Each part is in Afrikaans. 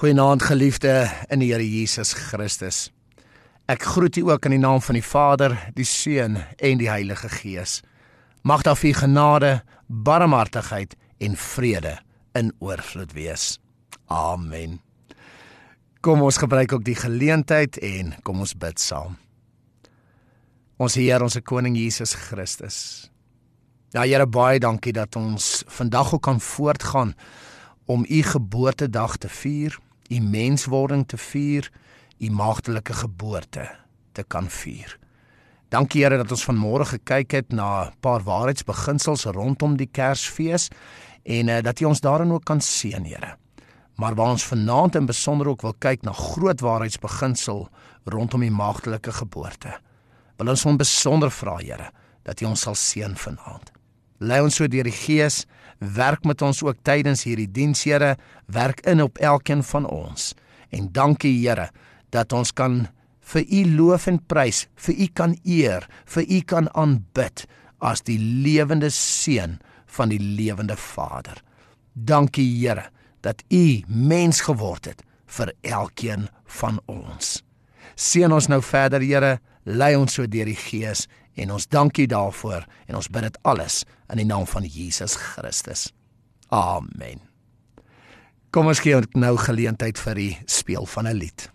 Goeienaand geliefde in die Here Jesus Christus. Ek groet u ook in die naam van die Vader, die Seun en die Heilige Gees. Mag daar vir genade, barmhartigheid en vrede in oorvloed wees. Amen. Kom ons gebruik ook die geleentheid en kom ons bid saam. Ons Here, ons koning Jesus Christus. Ja Here, baie dankie dat ons vandag ook kan voortgaan om u geboortedag te vier u menswording te vier, u maagdelike geboorte te kan vier. Dankie Here dat ons vanmôre gekyk het na 'n paar waarheidsbeginsels rondom die Kersfees en uh, dat U ons daarin ook kan seën, Here. Maar waar ons vanaand in besonder ook wil kyk na groot waarheidsbeginsel rondom die maagdelike geboorte. Wil ons hom besonder vra, Here, dat U ons sal seën vanaand. Lei ons so deur die Gees werk met ons ook tydens hierdie diens, Here, werk in op elkeen van ons. En dankie, Here, dat ons kan vir U loof en prys, vir U kan eer, vir U kan aanbid as die lewende seun van die lewende Vader. Dankie, Here, dat U mens geword het vir elkeen van ons. Seën ons nou verder, Here, lei ons so deur die Gees en ons dankie daarvoor en ons bid dit alles in die naam van Jesus Christus. Amen. Kom ons gee nou geleentheid vir die speel van 'n lied.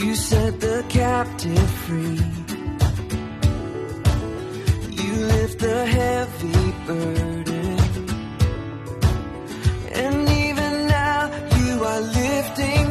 You set the captive free. Lift the heavy burden. And even now you are lifting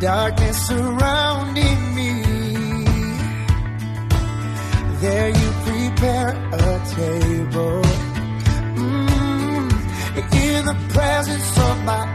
darkness surrounding me, there you prepare a table. Mm, in the presence of my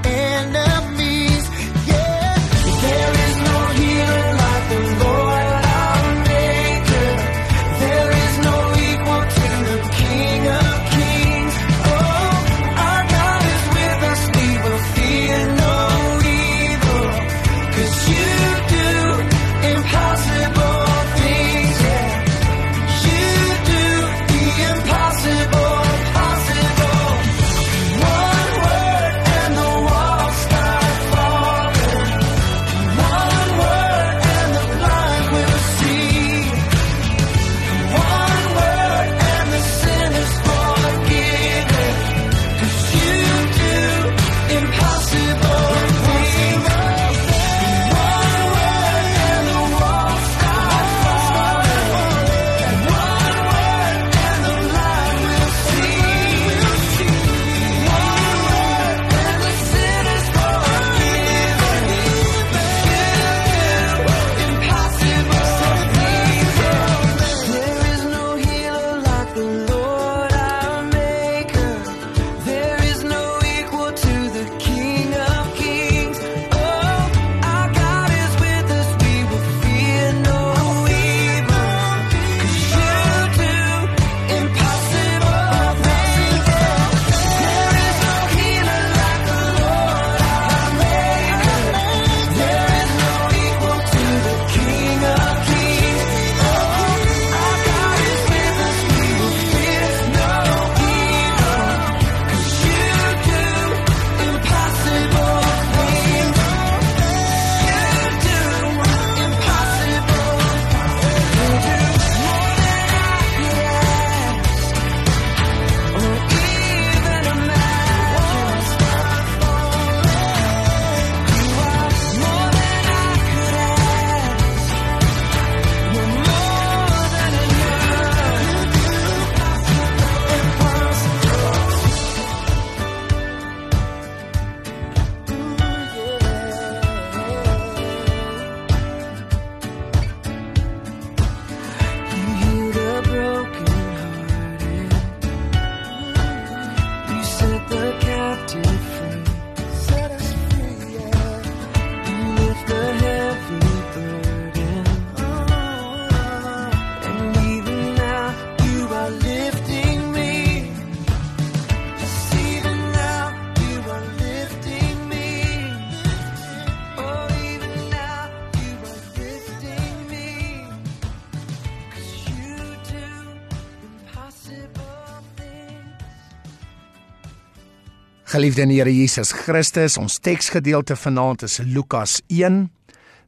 Geliefde in die Here Jesus Christus, ons teksgedeelte vanaand is Lukas 1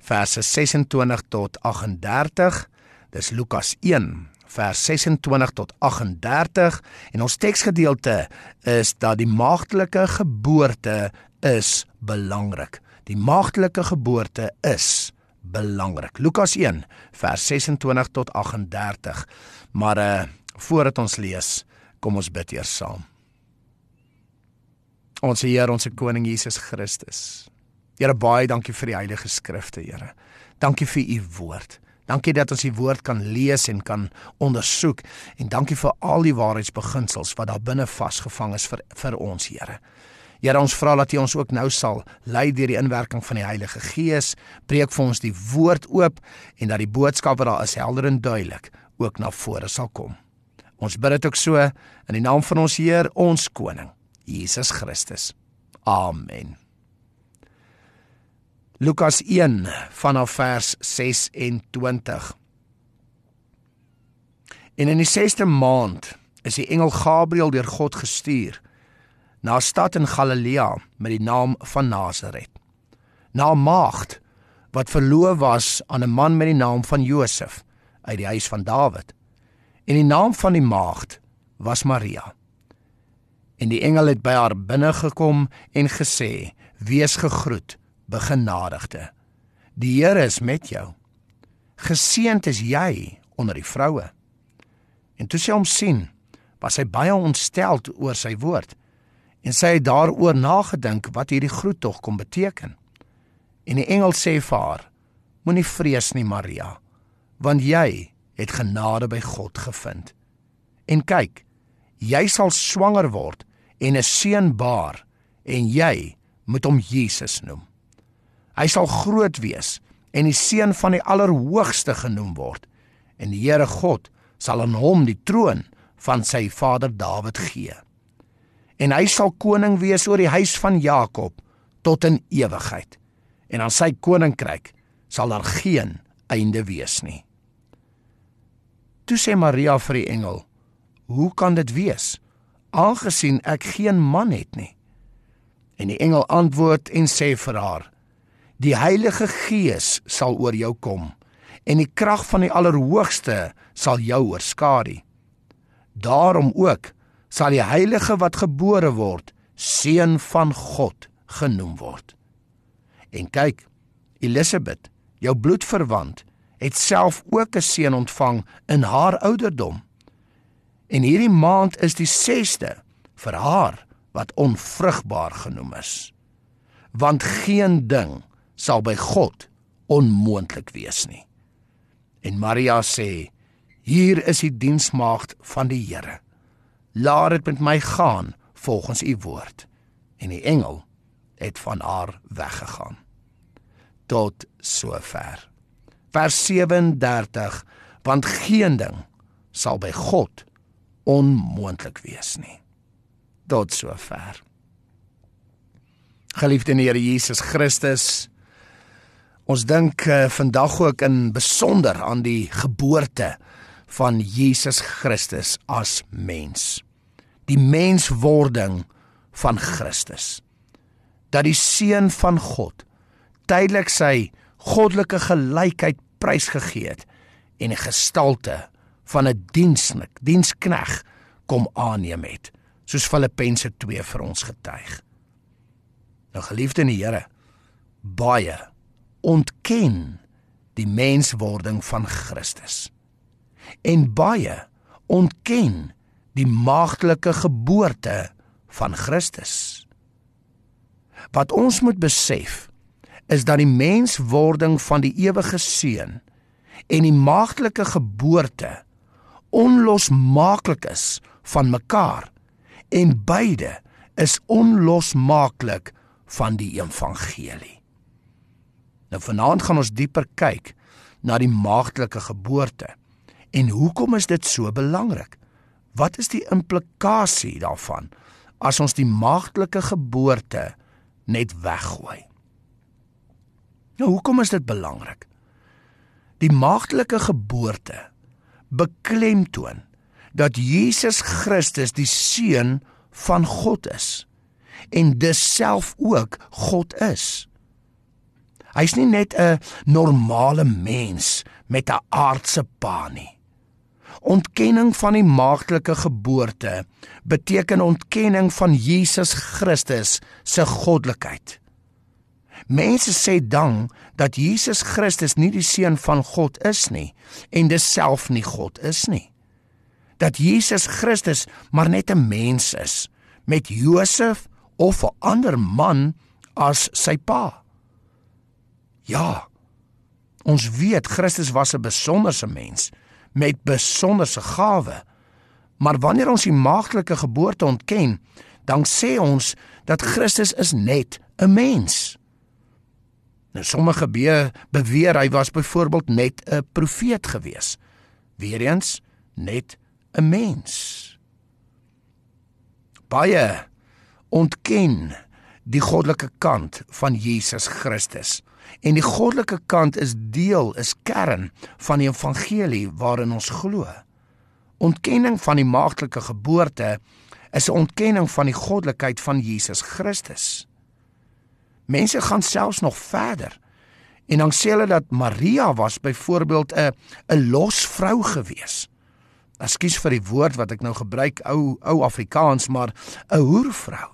verse 26 tot 38. Dis Lukas 1 vers 26 tot 38 en ons teksgedeelte is dat die maagdelike geboorte is belangrik. Die maagdelike geboorte is belangrik. Lukas 1 vers 26 tot 38. Maar uh voordat ons lees, kom ons bid eers saam. Ons Here, ons koning Jesus Christus. Here baie dankie vir die heilige skrifte, Here. Dankie vir u woord. Dankie dat ons die woord kan lees en kan ondersoek en dankie vir al die waarheidsbeginsels wat daar binne vasgevang is vir vir ons Here. Here ons vra dat U ons ook nou sal lei deur die inwerking van die Heilige Gees, breek vir ons die woord oop en dat die boodskap wat daar is helder en duidelik ook na vore sal kom. Ons bid dit ook so in die naam van ons Heer, ons koning, Jesus Christus. Amen. Lukas 1 vanaf vers 26. En in die 6ste maand is die engel Gabriël deur God gestuur na 'n stad in Galilea met die naam van Nasaret. Na 'n maagd wat verloof was aan 'n man met die naam van Josef uit die huis van Dawid. En die naam van die maagd was Maria. En die engel het by haar binne gekom en gesê: "Wees gegroet, begenadigde. Die Here is met jou. Geseënd is jy onder die vroue." En toe sy hom sien, was sy baie ontstel oor sy woord en sy het daaroor nagedink wat hierdie groet tog kom beteken. En die engel sê vir haar: Moenie vrees nie, Maria, want jy het genade by God gevind. En kyk, jy sal swanger word en 'n seun baar en jy moet hom Jesus noem. Hy sal groot wees en die seun van die Allerhoogste genoem word en die Here God sal aan hom die troon van sy vader Dawid gee. En hy sal koning wees oor die huis van Jakob tot in ewigheid. En aan sy koninkryk sal daar geen einde wees nie. Toe sê Maria vir die engel: "Hoe kan dit wees, aangesien ek geen man het nie?" En die engel antwoord en sê vir haar: "Die Heilige Gees sal oor jou kom en die krag van die Allerhoogste sal jou oorskadu. Daarom ook sal die heilige wat gebore word seun van God genoem word." En kyk, Elisabeth, jou bloedverwant, het self ook 'n seun ontvang in haar ouderdom. En hierdie maand is die 6ste vir haar wat onvrugbaar genoem is. Want geen ding sal by God onmoontlik wees nie. En Maria sê: Hier is die diensmaagd van die Here. Laat dit met my gaan volgens u woord. En die engel het van haar weggegaan. Tot sover vers 37 want geen ding sal by God onmoontlik wees nie. Tot sover geliefde in die Here Jesus Christus ons dink uh, vandag ook in besonder aan die geboorte van Jesus Christus as mens. Die menswording van Christus. Dat die seun van God tydelik sy goddelike gelykheid prysgegee het en 'n gestalte van 'n diensnik, dienskneg kom aanneem het, soos Filippense 2 vir ons getuig. Nou geliefde in die Here, baie ontken die menswording van Christus. En baie ontken die maagdelike geboorte van Christus. Wat ons moet besef is dat die menswording van die ewige seun en die maagdelike geboorte onlosmaaklik is van mekaar en beide is onlosmaaklik van die evangelie. Nou vanaand gaan ons dieper kyk na die maagdelike geboorte en hoekom is dit so belangrik? Wat is die implikasie daarvan as ons die maagdelike geboorte net weggooi? Nou hoekom is dit belangrik? Die maagdelike geboorte beklemtoon dat Jesus Christus die seun van God is en dis self ook God is. Hy's nie net 'n normale mens met 'n aardse pa nie. Ontkenning van die maagtelike geboorte beteken ontkenning van Jesus Christus se goddelikheid. Mense sê dan dat Jesus Christus nie die seun van God is nie en dis self nie God is nie. Dat Jesus Christus maar net 'n mens is met Josef of 'n ander man as sy pa. Ja. Ons weet Christus was 'n besonderse mens met besonderse gawe. Maar wanneer ons die maagtelike geboorte ontken, dan sê ons dat Christus is net 'n mens. Nou sommige be beweer hy was byvoorbeeld net 'n profeet gewees. Weereens net 'n mens. Baie ontken die goddelike kant van Jesus Christus. En die goddelike kant is deel, is kern van die evangelie waarin ons glo. Ontkenning van die maagtelike geboorte is 'n ontkenning van die goddelikheid van Jesus Christus. Mense gaan selfs nog verder. En dan sê hulle dat Maria was byvoorbeeld 'n 'n los vrou gewees. Ekskuus vir die woord wat ek nou gebruik, ou ou Afrikaans, maar 'n hoervrou.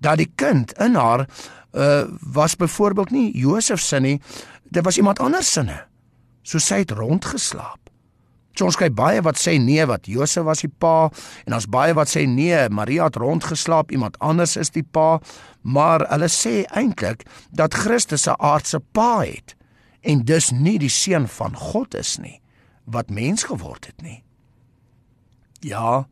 Dat die kind in haar uh was byvoorbeeld nie Josef se nie, dit was iemand anders se. So sy het rondgeslaap. So ons kry baie wat sê nee wat Josef was die pa en ons baie wat sê nee Maria het rondgeslaap, iemand anders is die pa, maar hulle sê eintlik dat Christus 'n aardse pa het en dus nie die seun van God is nie wat mens geword het nie. Ja,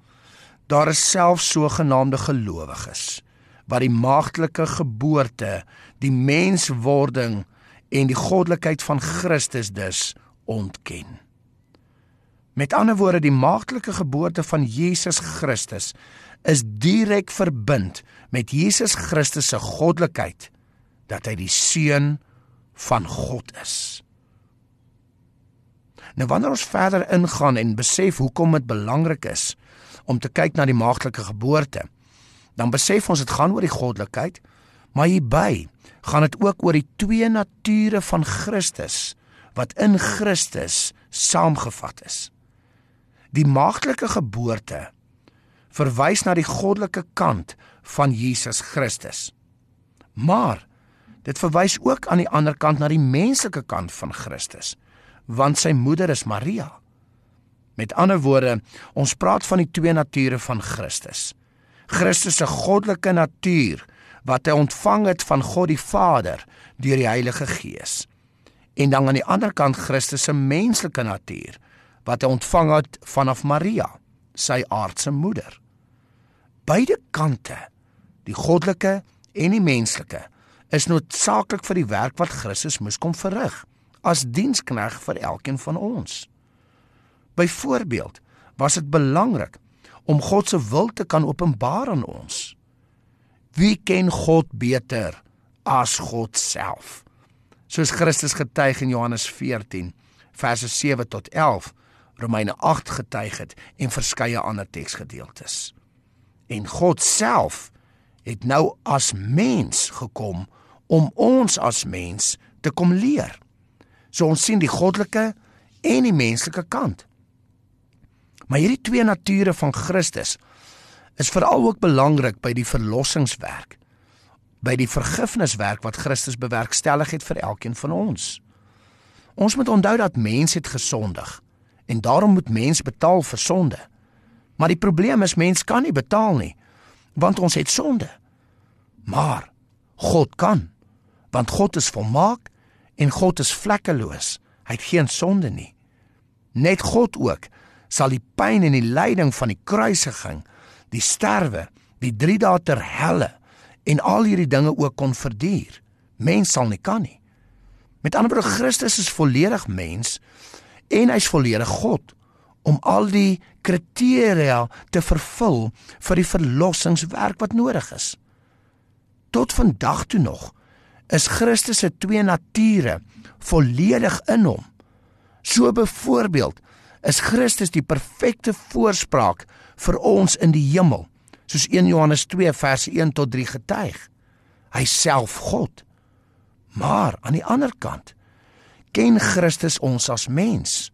daar is selfs sogenaamde gelowiges wat die maagtelike geboorte, die menswording en die goddelikheid van Christus dus ontken. Met ander woorde, die maagtelike geboorte van Jesus Christus is direk verbind met Jesus Christus se goddelikheid dat hy die seun van God is. Nou wanneer ons verder ingaan en besef hoekom dit belangrik is om te kyk na die maagtelike geboorte, dan besef ons dit gaan oor die goddelikheid, maar hierby gaan dit ook oor die twee nature van Christus wat in Christus saamgevat is. Die maagtelike geboorte verwys na die goddelike kant van Jesus Christus. Maar dit verwys ook aan die ander kant na die menslike kant van Christus, want sy moeder is Maria. Met ander woorde, ons praat van die twee nature van Christus. Christus se goddelike natuur wat hy ontvang het van God die Vader deur die Heilige Gees. En dan aan die ander kant Christus se menslike natuur wat hy ontvang het vanaf Maria, sy aardse moeder. Beide kante, die goddelike en die menslike, is noodsaaklik vir die werk wat Christus moes kom verrig as dienskneg vir elkeen van ons. Byvoorbeeld, was dit belangrik om God se wil te kan openbaar aan ons. Wie ken God beter as God self? Soos Christus getuig in Johannes 14 verse 7 tot 11, Romeine 8 getuig het en verskeie ander teksgedeeltes. En God self het nou as mens gekom om ons as mens te kom leer. So ons sien die goddelike en die menslike kant. Maar hierdie twee nature van Christus is veral ook belangrik by die verlossingswerk, by die vergifniswerk wat Christus bewerkstellig het vir elkeen van ons. Ons moet onthou dat mens het gesondig en daarom moet mens betaal vir sonde. Maar die probleem is mens kan nie betaal nie want ons het sonde. Maar God kan want God is volmaak en God is vlekkeloos. Hy het geen sonde nie. Net God ook sal die pyn en die lyding van die kruisiging, die sterwe, die 3 dae ter helle en al hierdie dinge ook kon verduur. Mens sal nie kan nie. Met ander woorde Christus is volledig mens en hy's volledig God om al die kriteria te vervul vir die verlossingswerk wat nodig is. Tot vandag toe nog is Christus se twee nature volledig in hom. So byvoorbeeld is Christus die perfekte voorspraak vir ons in die hemel, Soos 1 Johannes 2 vers 1 tot 3 getuig. Hy self God. Maar aan die ander kant ken Christus ons as mens.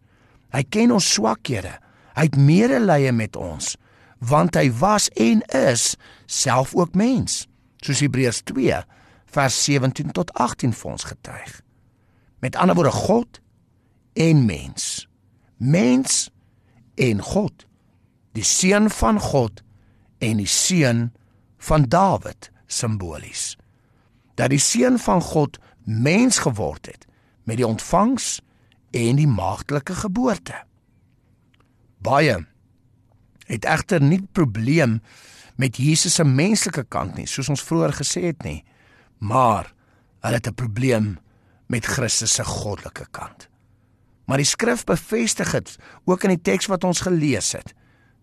Hy ken ons swakhede. Hy het medelee met ons want hy was en is self ook mens. Soos Hebreërs 2 vers 17 tot 18 vir ons getuig. Met ander woorde God en mens. Mens en God. Die seun van God en die seun van Dawid simbolies. Dat die seun van God mens geword het met die ontvangs en die maagdelike geboorte. Baie het egter nie probleem met Jesus se menslike kant nie, soos ons vroeër gesê het nie, maar hulle het 'n probleem met Christus se goddelike kant. Maar die skrif bevestig dit ook in die teks wat ons gelees het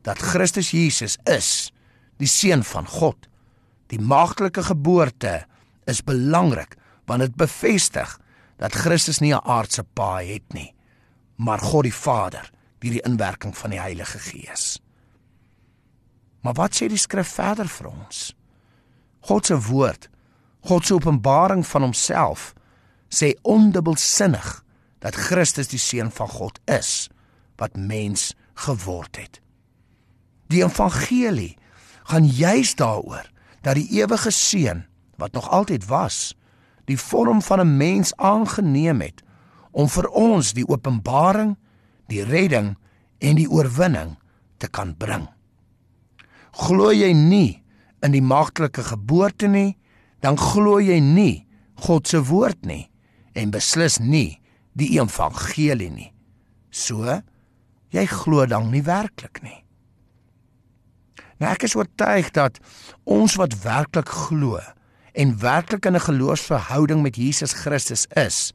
dat Christus Jesus is die seun van God. Die maagdelike geboorte is belangrik want dit bevestig dat Christus nie 'n aardse pa het nie, maar God die Vader deur die inwerking van die Heilige Gees. Maar wat sê die skrif verder vir ons? God se woord, God se openbaring van homself sê ondubbelsinnig dat Christus die seun van God is wat mens geword het. Die evangelie gaan juis daaroor dat die ewige seun wat nog altyd was, die vorm van 'n mens aangeneem het om vir ons die openbaring, die redding en die oorwinning te kan bring. Glo jy nie in die maagtelike geboorte nie, dan glo jy nie God se woord nie en beslis nie die evangelie nie. So jy glo dan nie werklik nie. Nou ek is oortuig dat ons wat werklik glo en werklik in 'n geloofsverhouding met Jesus Christus is,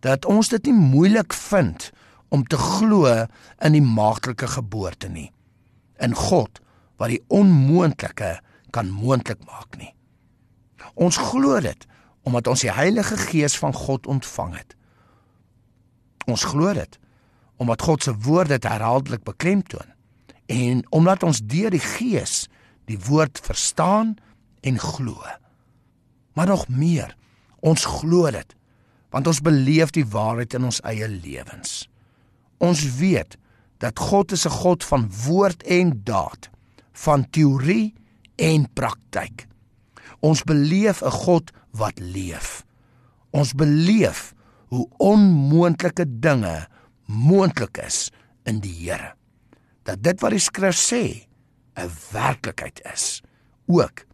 dat ons dit nie moeilik vind om te glo in die maagdelike geboorte nie. In God wat die onmoontlike kan moontlik maak nie. Ons glo dit omdat ons die Heilige Gees van God ontvang het. Ons glo dit omdat God se woord dit herhaaldelik beklemtoon en omdat ons deur die Gees die woord verstaan en glo. Maar nog meer, ons glo dit want ons beleef die waarheid in ons eie lewens. Ons weet dat God is 'n God van woord en daad, van teorie en praktyk. Ons beleef 'n God wat leef. Ons beleef hoe onmoontlike dinge moontlik is in die Here. Dat dit wat die skrif sê 'n werklikheid is ook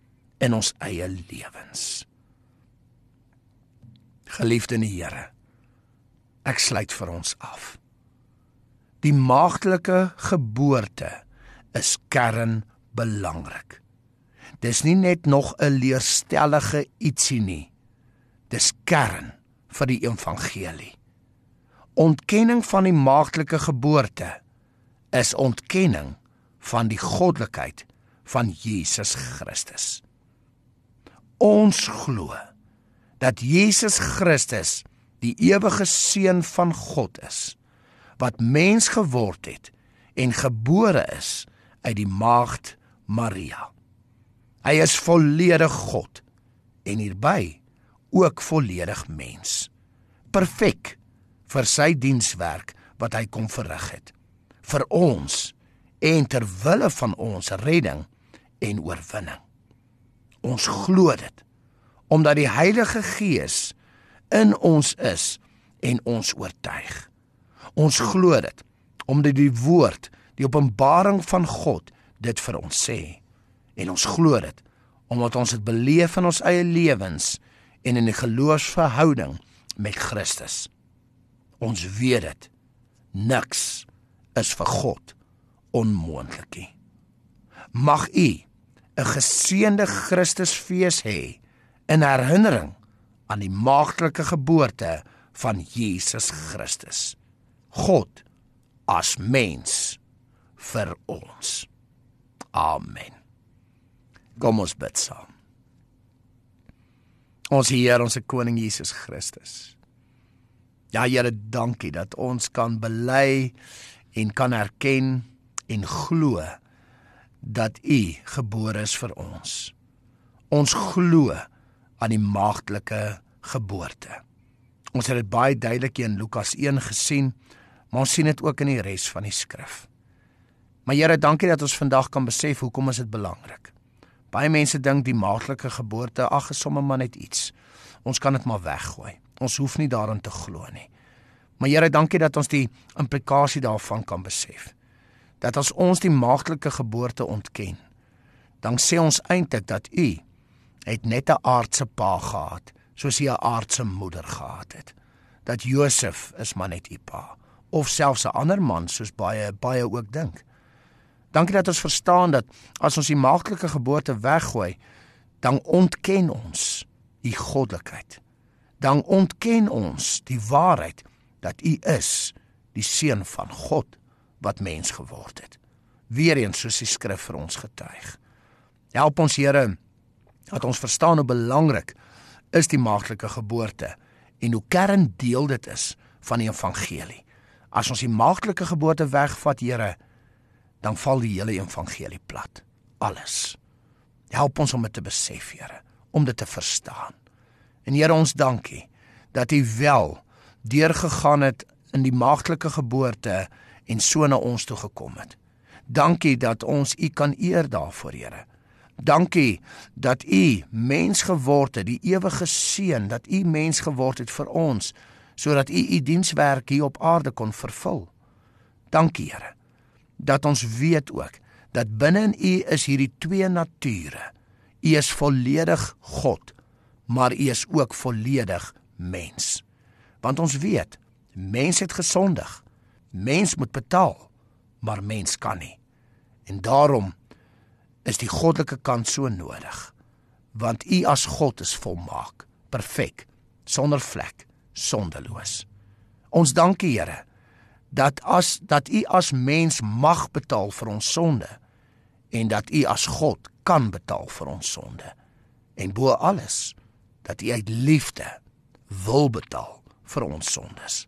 in ons eie lewens. Geliefde in die Here, ek sluit vir ons af. Die maagdelike geboorte is kern belangrik. Dis nie net nog 'n leerstellige ietsie nie. Dis kern vir die evangelie. Ontkenning van die maagdelike geboorte is ontkenning van die goddelikheid van Jesus Christus. Ons glo dat Jesus Christus die ewige seun van God is wat mens geword het en gebore is uit die maagd Maria. Hy is volledig God en hierby ook volledig mens. Perfek vir sy dienswerk wat hy kom verrig het. Vir ons en ter wille van ons redding en oorwinning. Ons glo dit omdat die Heilige Gees in ons is en ons oortuig. Ons glo dit omdat die woord, die openbaring van God dit vir ons sê. En ons glo dit omdat ons dit beleef in ons eie lewens en in 'n geloofsverhouding met Christus. Ons weet dit. Niks is vir God onmoontlik nie. Mag u 'n geseënde Christusfees hê in herinnering aan die maagdelike geboorte van Jesus Christus. God as mens vir ons. Amen. Kom ons bid saam. Ons Here, ons koning Jesus Christus. Ja Here, dankie dat ons kan bely en kan erken en glo dat U gebore is vir ons. Ons glo aan die maagdelike geboorte. Ons het dit baie duidelik in Lukas 1 gesien, maar ons sien dit ook in die res van die skrif. Maar Here, dankie dat ons vandag kan besef hoekom is dit belangrik. Baie mense dink die maagdelike geboorte, ag, is sommer maar net iets. Ons kan dit maar weggooi. Ons hoef nie daaraan te glo nie. Maar Here, dankie dat ons die implikasie daarvan kan besef. Dat as ons die maagdelike geboorte ontken, dan sê ons eintlik dat U het net 'n aardse pa gehad, soos hy 'n aardse moeder gehad het. Dat Josef is maar net u pa of selfs 'n ander man soos baie baie ook dink. Dankie dat ons verstaan dat as ons die maagdelike geboorte weggooi, dan ontken ons u goddelikheid. Dan ontken ons die waarheid dat u is die seun van God wat mens geword het. Weereens soos die skrif vir ons getuig. Help ons Here dat ons verstaan hoe belangrik is die maagdelike geboorte en hoe kerndeel dit is van die evangelie. As ons die maagdelike geboorte wegvat, Here, dan val die hele evangelie plat. Alles. Help ons om dit te besef, Here, om dit te verstaan. En Here, ons dankie dat U wel deurgegaan het in die maagdelike geboorte en so na ons toe gekom het. Dankie dat ons U kan eer daarvoor, Here. Dankie dat U mens geword het, die ewige seun, dat U mens geword het vir ons sodat U U dienswerk hier op aarde kon vervul. Dankie, Here. Dat ons weet ook dat binne in U is hierdie twee nature. U is volledig God, maar U is ook volledig mens. Want ons weet, mens het gesondig. Mens moet betaal, maar mens kan nie. En daarom is die goddelike kant so nodig. Want U as God is volmaak, perfek, sonder vlek, sondeloos. Ons dankie Here dat as dat U as mens mag betaal vir ons sonde en dat U as God kan betaal vir ons sonde. En bo alles dat U uit liefde wil betaal vir ons sondes.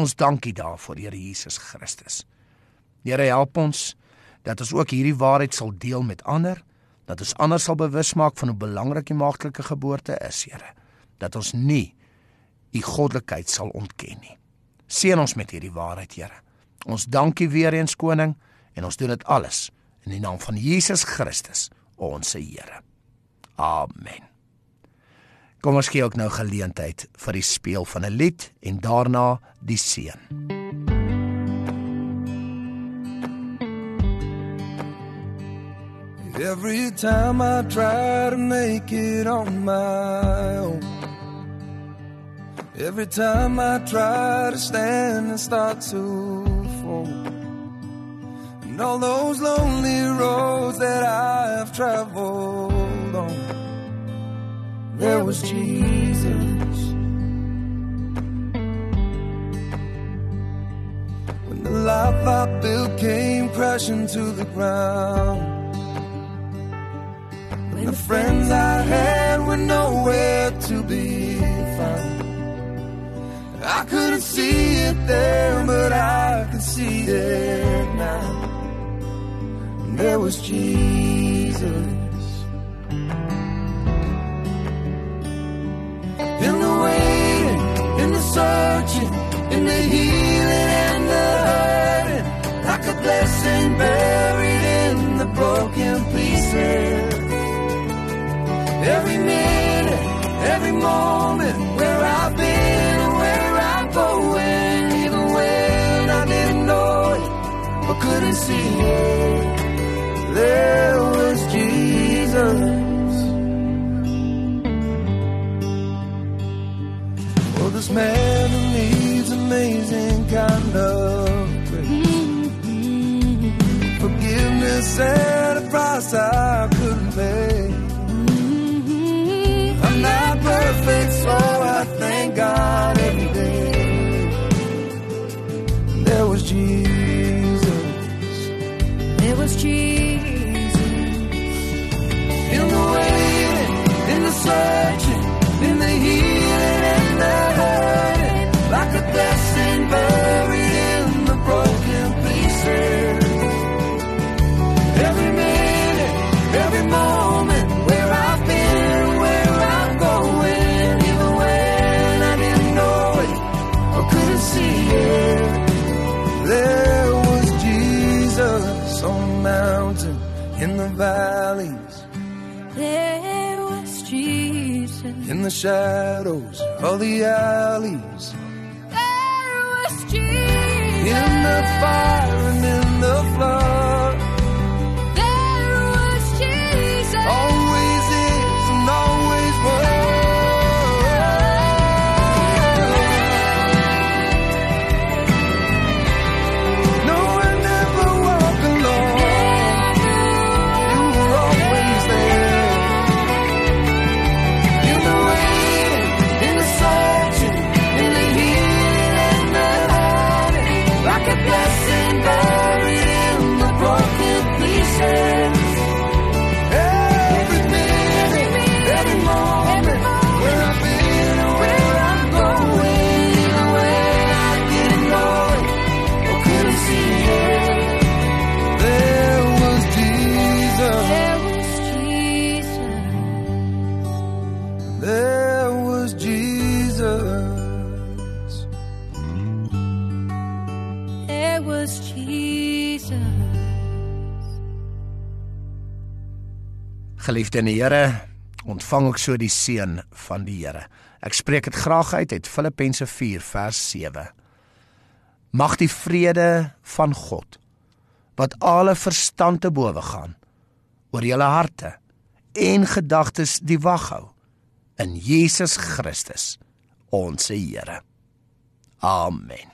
Ons dankie daarvoor, Here Jesus Christus. Here help ons dat ons ook hierdie waarheid sal deel met ander, dat ons ander sal bewus maak van hoe belangrik die maagdelike geboorte is, Here. Dat ons nie u goddelikheid sal ontken nie. Seën ons met hierdie waarheid, Here. Ons dankie weer eens koning en ons doen dit alles in die naam van Jesus Christus, ons Here. Amen. Kom ons gee ook nou geleentheid vir die speel van 'n lied en daarna die seën. Every time I try to make it on my own. Every time I try to stand and start to fall. And all those lonely roads that I have traveled. There was Jesus. When the life I built came crashing to the ground. When the friends I had were nowhere to be found. I couldn't see it then, but I can see it now. And there was Jesus. Waiting, in the searching, in the healing and the hurting, like a blessing buried in the broken pieces. Every minute, every moment, where I've been and where I'm going, even when I didn't know it or couldn't see it, there was Jesus. This man who needs amazing kind of grace, forgiveness at a price I couldn't pay. I'm not perfect, so I thank God every day. There was Jesus. There was Jesus. In the waiting, in the searching, There was Jesus. in the shadows of the alleys, There was Jesus. in the fire and in the flood. Geliefde in die Here, ontvang ek so die seën van die Here. Ek spreek dit graag uit uit Filippense 4 vers 7. Mag die vrede van God wat alle verstand te bowe gaan oor julle harte en gedagtes die wag hou in Jesus Christus ons Here. Amen.